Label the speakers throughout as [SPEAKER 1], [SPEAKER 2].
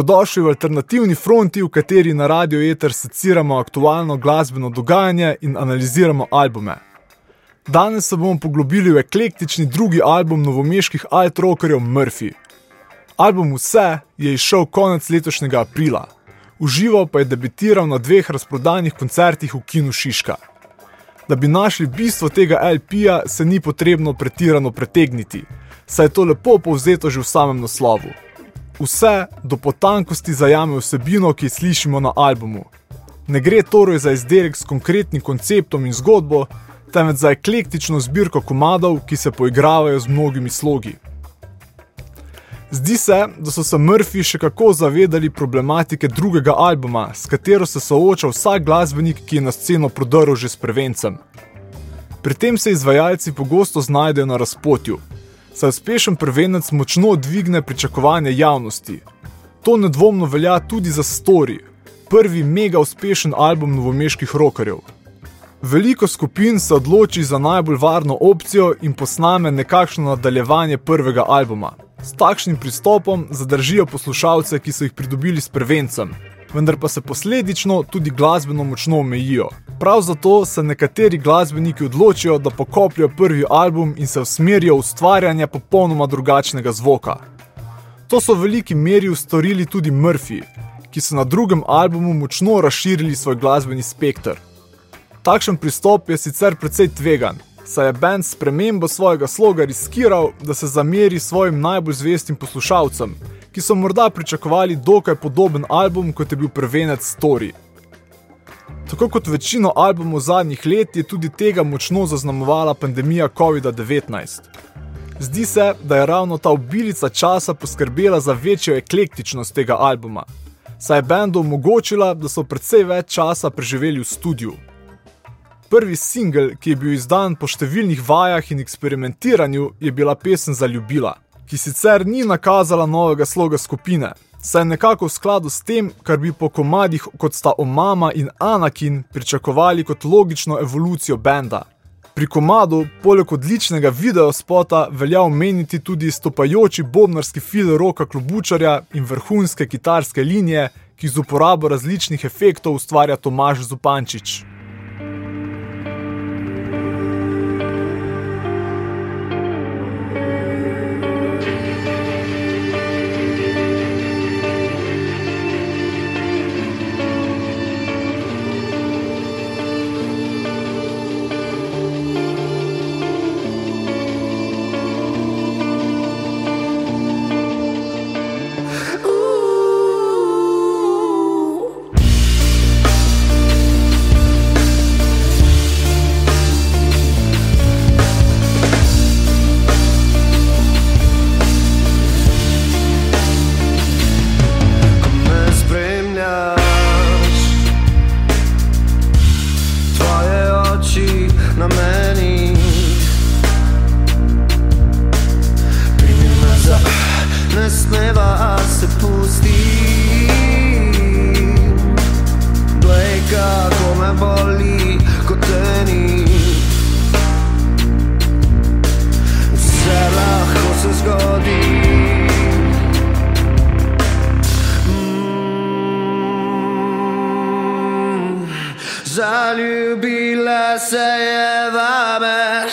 [SPEAKER 1] Dobrodošli v alternativni fronti, v kateri na Radio Eter seciramo aktualno glasbeno dogajanje in analiziramo albume. Danes se bomo poglobili v eklektični drugi album novomeških alt-rockerjev Murphy. Album Vse je izšel konec letošnjega aprila, užival pa je debitiral na dveh razprodanih koncertih v Kinu Šiška. Da bi našli bistvo tega LP-ja, se ni potrebno pretirano pretegniti, saj je to lepo povzeto že v samem naslovu. Vse do potankosti zajame vsebino, ki jo slišimo na albumu. Ne gre torej za izdelek s konkretnim konceptom in zgodbo, temveč za eklektično zbirko komadov, ki se poigravajo z mnogimi slogi. Zdi se, da so se Murphy še kako zavedali problematike drugega albuma, s katero se sooča vsak glasbenik, ki je na sceno prodrl že s prevencem. Pri tem se izvajalci pogosto znajdejo na razpotju, saj uspešen prevenec močno dvigne pričakovanje javnosti. To nedvomno velja tudi za Story, prvi mega uspešen album novomeških rockerjev. Veliko skupin se odloči za najbolj varno opcijo in posname nekakšno nadaljevanje prvega albuma. S takšnim pristopom zadržijo poslušalce, ki so jih pridobili s prevencem, vendar pa se posledično tudi glasbeno močno omejijo. Prav zato se nekateri glasbeniki odločijo, da pokopljajo prvi album in se usmerijo v ustvarjanje popolnoma drugačnega zvoka. To so v veliki meri storili tudi Murphy, ki so na drugem albumu močno razširili svoj glasbeni spektr. Takšen pristop je sicer precej tvegan, saj je bend s premembo svojega sloga riskiral, da se zameri svojim najbolj zvestim poslušalcem, ki so morda pričakovali dokaj podoben album kot je bil prvenec Story. Tako kot večino albumov zadnjih let je tudi tega močno zaznamovala pandemija COVID-19. Zdi se, da je ravno ta obilica časa poskrbela za večjo eklektičnost tega albuma, saj je bendu omogočila, da so precej več časa preživeli v studiu. Prvi singel, ki je bil izdan po številnih vajah in eksperimentiranju, je bila pesem za ljubila, ki sicer ni nakazala novega sloga skupine, saj nekako v skladu s tem, kar bi po komadih kot sta Omama in Anakin pričakovali kot logično evolucijo benda. Pri komadu, poleg odličnega videospota, velja omeniti tudi stopajoči bobnarski fil roka klubučarja in vrhunske kitarske linije, ki z uporabo različnih efektov ustvarja Tomaž Zupančič.
[SPEAKER 2] بابا.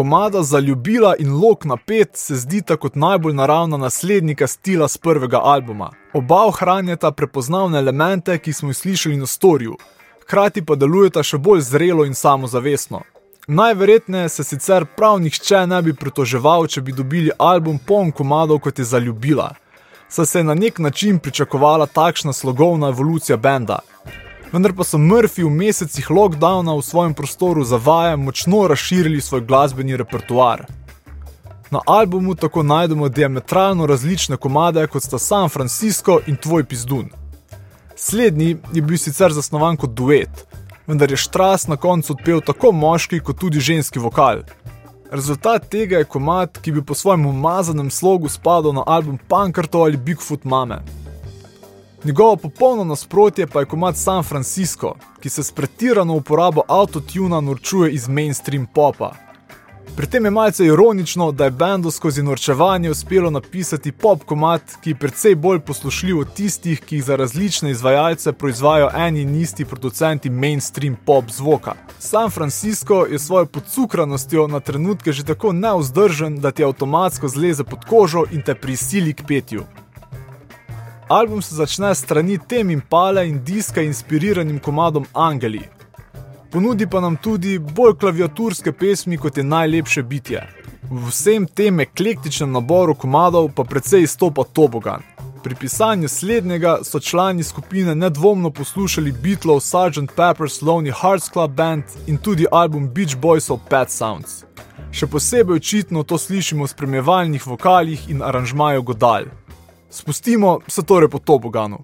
[SPEAKER 1] Komada Zaljubila in Lok na pet se zdita kot najbolj naravna naslednika stila z prvega albuma. Oba ohranjata prepoznavne elemente, ki smo jih slišali na storju, hkrati pa delujeta še bolj zrelo in samozavestno. Najverjetneje se sicer prav nihče ne bi pritoževal, če bi dobili album poln komadov kot je Zaljubila, saj se je na nek način pričakovala takšna slogovna evolucija benda vendar pa so Murphy v mesecih lockdowna v svojem prostoru za vaje močno razširili svoj glasbeni repertoar. Na albumu tako najdemo diametralno različne komade kot sta San Francisco in Tvoj Pizdun. Slednji je bil sicer zasnovan kot duet, vendar je Štras na koncu odpel tako moški kot tudi ženski vokal. Rezultat tega je komad, ki bi po svojem umazanem slogu spadal na album Pankrto ali Bigfoot Mame. Njegovo popolno nasprotje pa je komat San Francisco, ki se s pretirano uporabo autotuna norčuje iz mainstream popa. Pri tem je malce ironično, da je bendu skozi norčevanje uspelo napisati pop komat, ki je precej bolj poslušljiv od tistih, ki jih za različne izvajalce proizvajajo eni in isti producenti mainstream pop zvoka. San Francisco je svojo podsukranostjo na trenutke že tako neuzdržen, da ti avtomatsko zleze pod kožo in te prisili k petju. Album se začne strani tem in pale in diska inspiriranim komadom Angeli. Ponudi pa nam tudi bolj klaviaturske pesmi kot je najlepše bitje. V vsem tem eklektičnem naboru komadov pa precej izstopa Tobogan. Pri pisanju slednjega so člani skupine nedvomno poslušali Beatlov Sgt. Pepper's Lonely Hearts Club Band in tudi album Beach Boysov Pet Sounds. Še posebej očitno to slišimo v spremljevalnih vokalih in aranžmaju Godal. Spustimo se torej po Toboganu.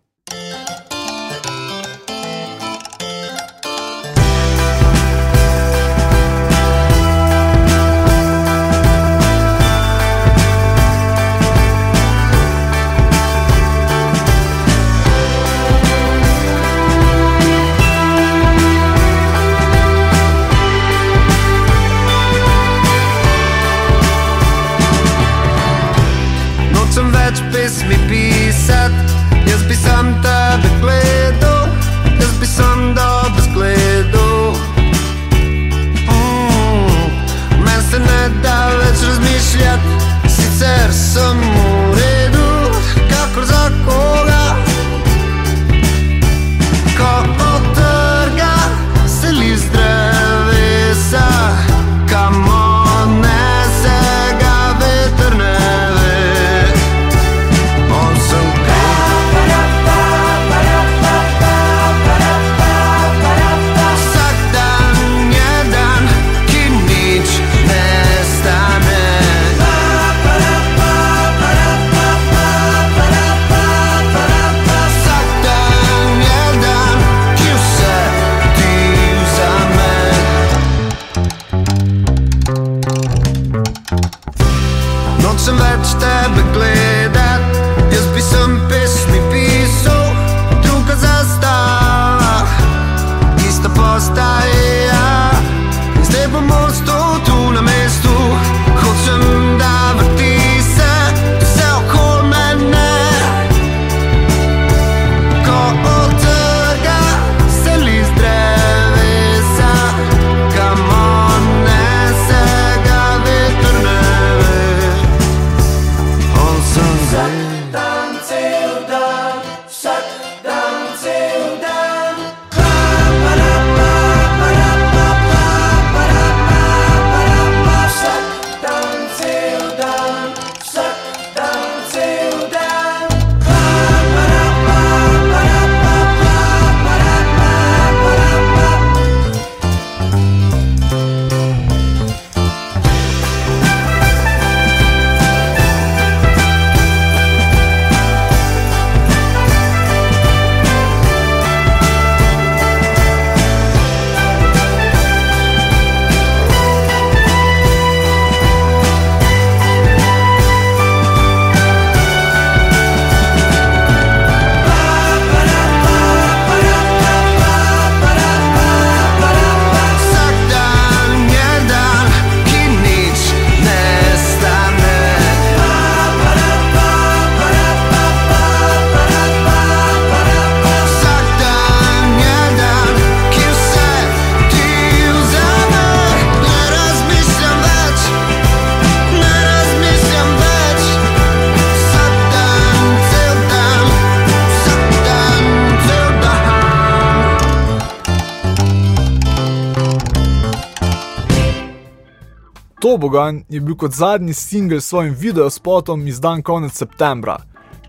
[SPEAKER 1] Tobogan je bil kot zadnji singel s svojim videospotom izdan konec septembra,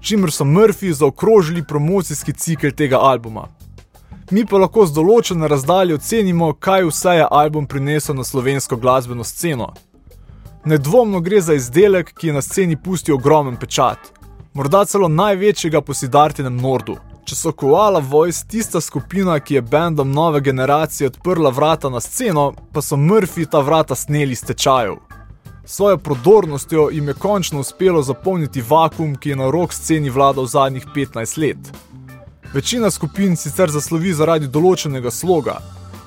[SPEAKER 1] čimer so Murphy zaokrožili promocijski cikl tega albuma. Mi pa lahko z določene razdalje ocenimo, kaj vse je album prinesel na slovensko glasbeno sceno. Nedvomno gre za izdelek, ki je na sceni pustil ogromen pečat, morda celo največjega po Sidartinem Nordu. Če so Koala Voice tista skupina, ki je bendom nove generacije odprla vrata na sceno, pa so Murphy ta vrata sneli iz tečajev. Svojo prodornostjo jim je končno uspelo zapolniti vakum, ki je na rok sceni vladal zadnjih 15 let. Večina skupin sicer zaslovi zaradi določenega sloga,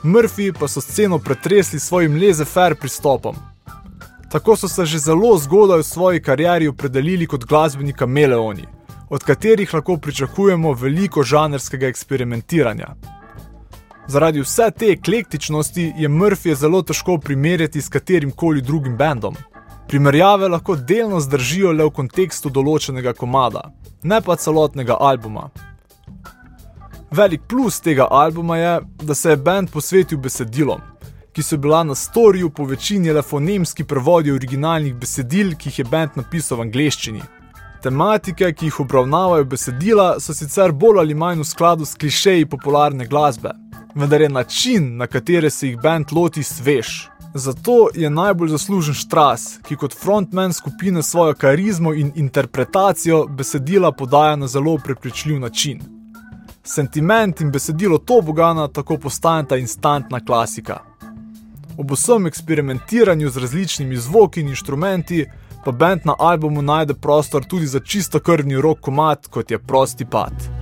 [SPEAKER 1] Murphy pa so sceno pretresli s svojim laissez-faire pristopom. Tako so se že zelo zgodaj v svoji karieri opredelili kot glasbeni kameleoni, od katerih lahko pričakujemo veliko žanrskega eksperimentiranja. Zaradi vse te eklektičnosti je Murphy zelo težko primerjati s katerim koli drugim bendom. Primerjave lahko delno zdržijo le v kontekstu določenega komada, ne pa celotnega albuma. Velik plus tega albuma je, da se je bend posvetil besedilom, ki so bila na storju po večini le fonemski prevodi originalnih besedil, ki jih je bend napisal v angleščini. Tematike, ki jih obravnavajo besedila, so sicer bolj ali manj v skladu s klišeji popularne glasbe, vendar je način, na katere se jih bend loti, svež. Zato je najbolj zaslužen Štras, ki kot frontman skupine svojo karizmo in interpretacijo besedila podaja na zelo prepričljiv način. Sentiment in besedilo to bogana tako postaneta instantna klasika. Ob vsem eksperimentiranju z različnimi zvoki in inštrumenti, pa bend na albumu najde prostor tudi za čisto krvni rok komat, kot je prosti pad.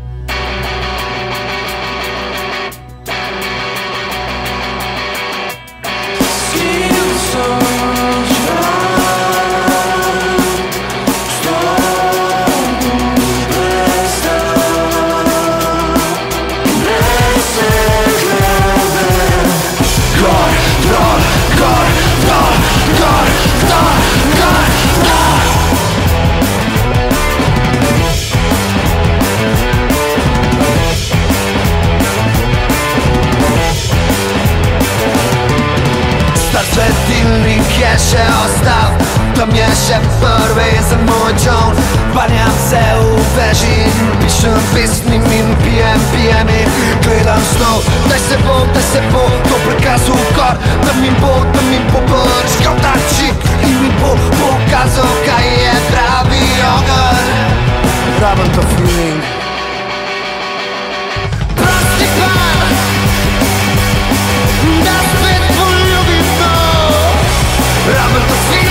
[SPEAKER 2] Se bo, daj se bo, to prikazal kor Da mi bo, da mi bo brškal ta čik In mi bo pokazal, kaj je pravi ogen Rabam to feeling Prosti par Da spet poljubim to Rabam to feeling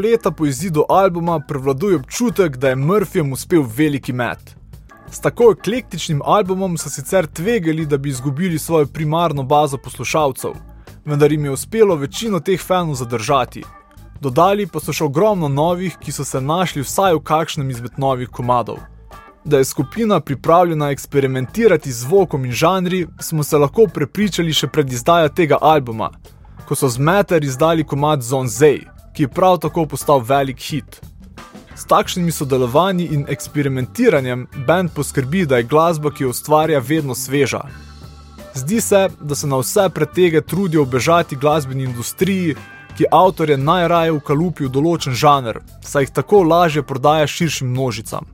[SPEAKER 1] leta po izidu albuma prevladuje občutek, da je Murphyjem uspel veliki met. S tako eklektičnim albumom so sicer tvegali, da bi izgubili svojo primarno bazo poslušalcev, vendar jim je uspelo večino teh fanov zadržati. Dodali pa so še ogromno novih, ki so se našli vsaj v kakšnem izmed novih komadov. Da je skupina pripravljena eksperimentirati z zvokom in žanri, smo se lahko prepričali še pred izdajo tega albuma, ko so z Meter izdali komad Zone Zay, ki je prav tako postal velik hit. S takšnimi sodelovanji in eksperimentiranjem bend poskrbi, da je glasba, ki jo ustvarja, vedno sveža. Zdi se, da se na vse pretege trudijo obežati glasbeni industriji, ki avtorje najraje ukalupi v določen žanr, saj jih tako lažje prodaja širšim množicam.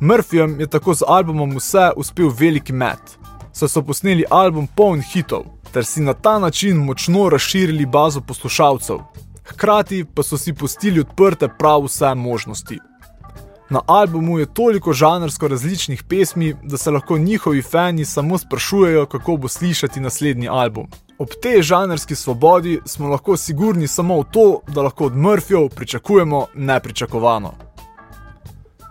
[SPEAKER 1] Murphyjem je tako z albumom vse uspel veliki met, saj so posneli album poln hitov, ter si na ta način močno razširili bazo poslušalcev, hkrati pa so si pustili odprte prav vse možnosti. Na albumu je toliko žanrsko različnih pesmi, da se lahko njihovi fani samo sprašujejo, kako bo slišati naslednji album. Ob tej žanrski svobodi smo lahko sigurni samo v to, da lahko od Murphyjev pričakujemo nepričakovano.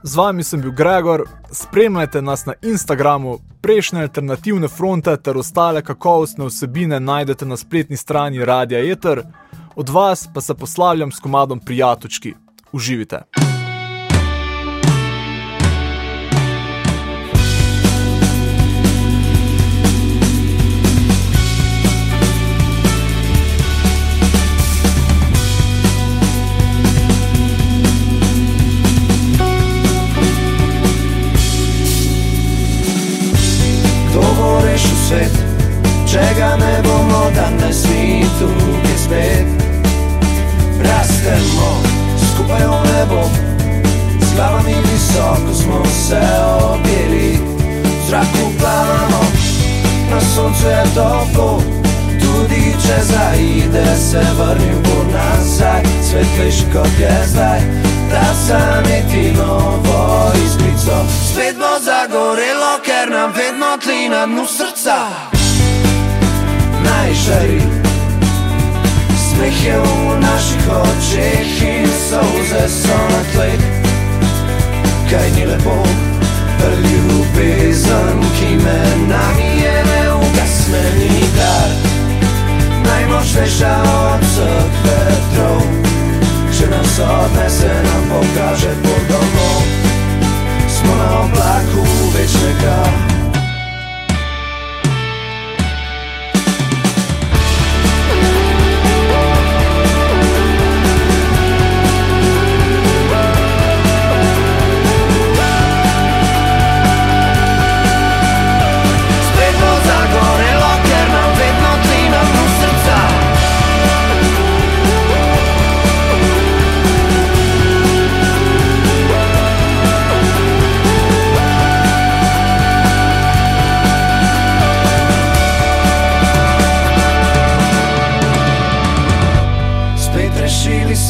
[SPEAKER 1] Z vami sem bil Gregor, spremljajte nas na Instagramu, prejšnje alternativne fronte ter ostale kakovostne vsebine najdete na spletni strani Radia Eter, od vas pa se poslavljam s komadom Prijatočki. Uživite!
[SPEAKER 2] Tudi če zaide, se vrnil bo nazaj, svetlejši kot je zdaj, da sameti novo izbrico. Spet bo zagorelo, ker nam vedno tli na dnu srca. Najžari, smeh je v naših očeh in solze so na tleh. Kaj ni lepo, ljubezen, ki me namije, ne ugasneni najmožniejsza obcych wiatrą Czy nas odnese nam pokaże pod domą Smona oblaku wiecznego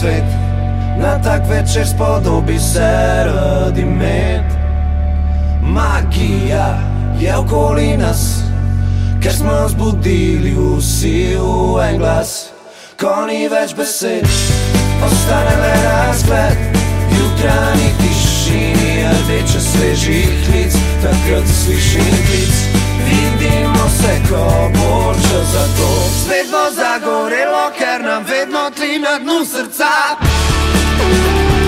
[SPEAKER 2] svet, na tak večer spodobi se radi med. Magija je okoli nas, ker smo zbudili vsi v en glas. Ko ni več besed, ostane le razgled. Jutranji tišini rdeče svežih lic, takrat slišim klic. Vidimo se, ko bo čas za to. Spet bo zagorelo, ker nam vedno tli na dnu srca. Spet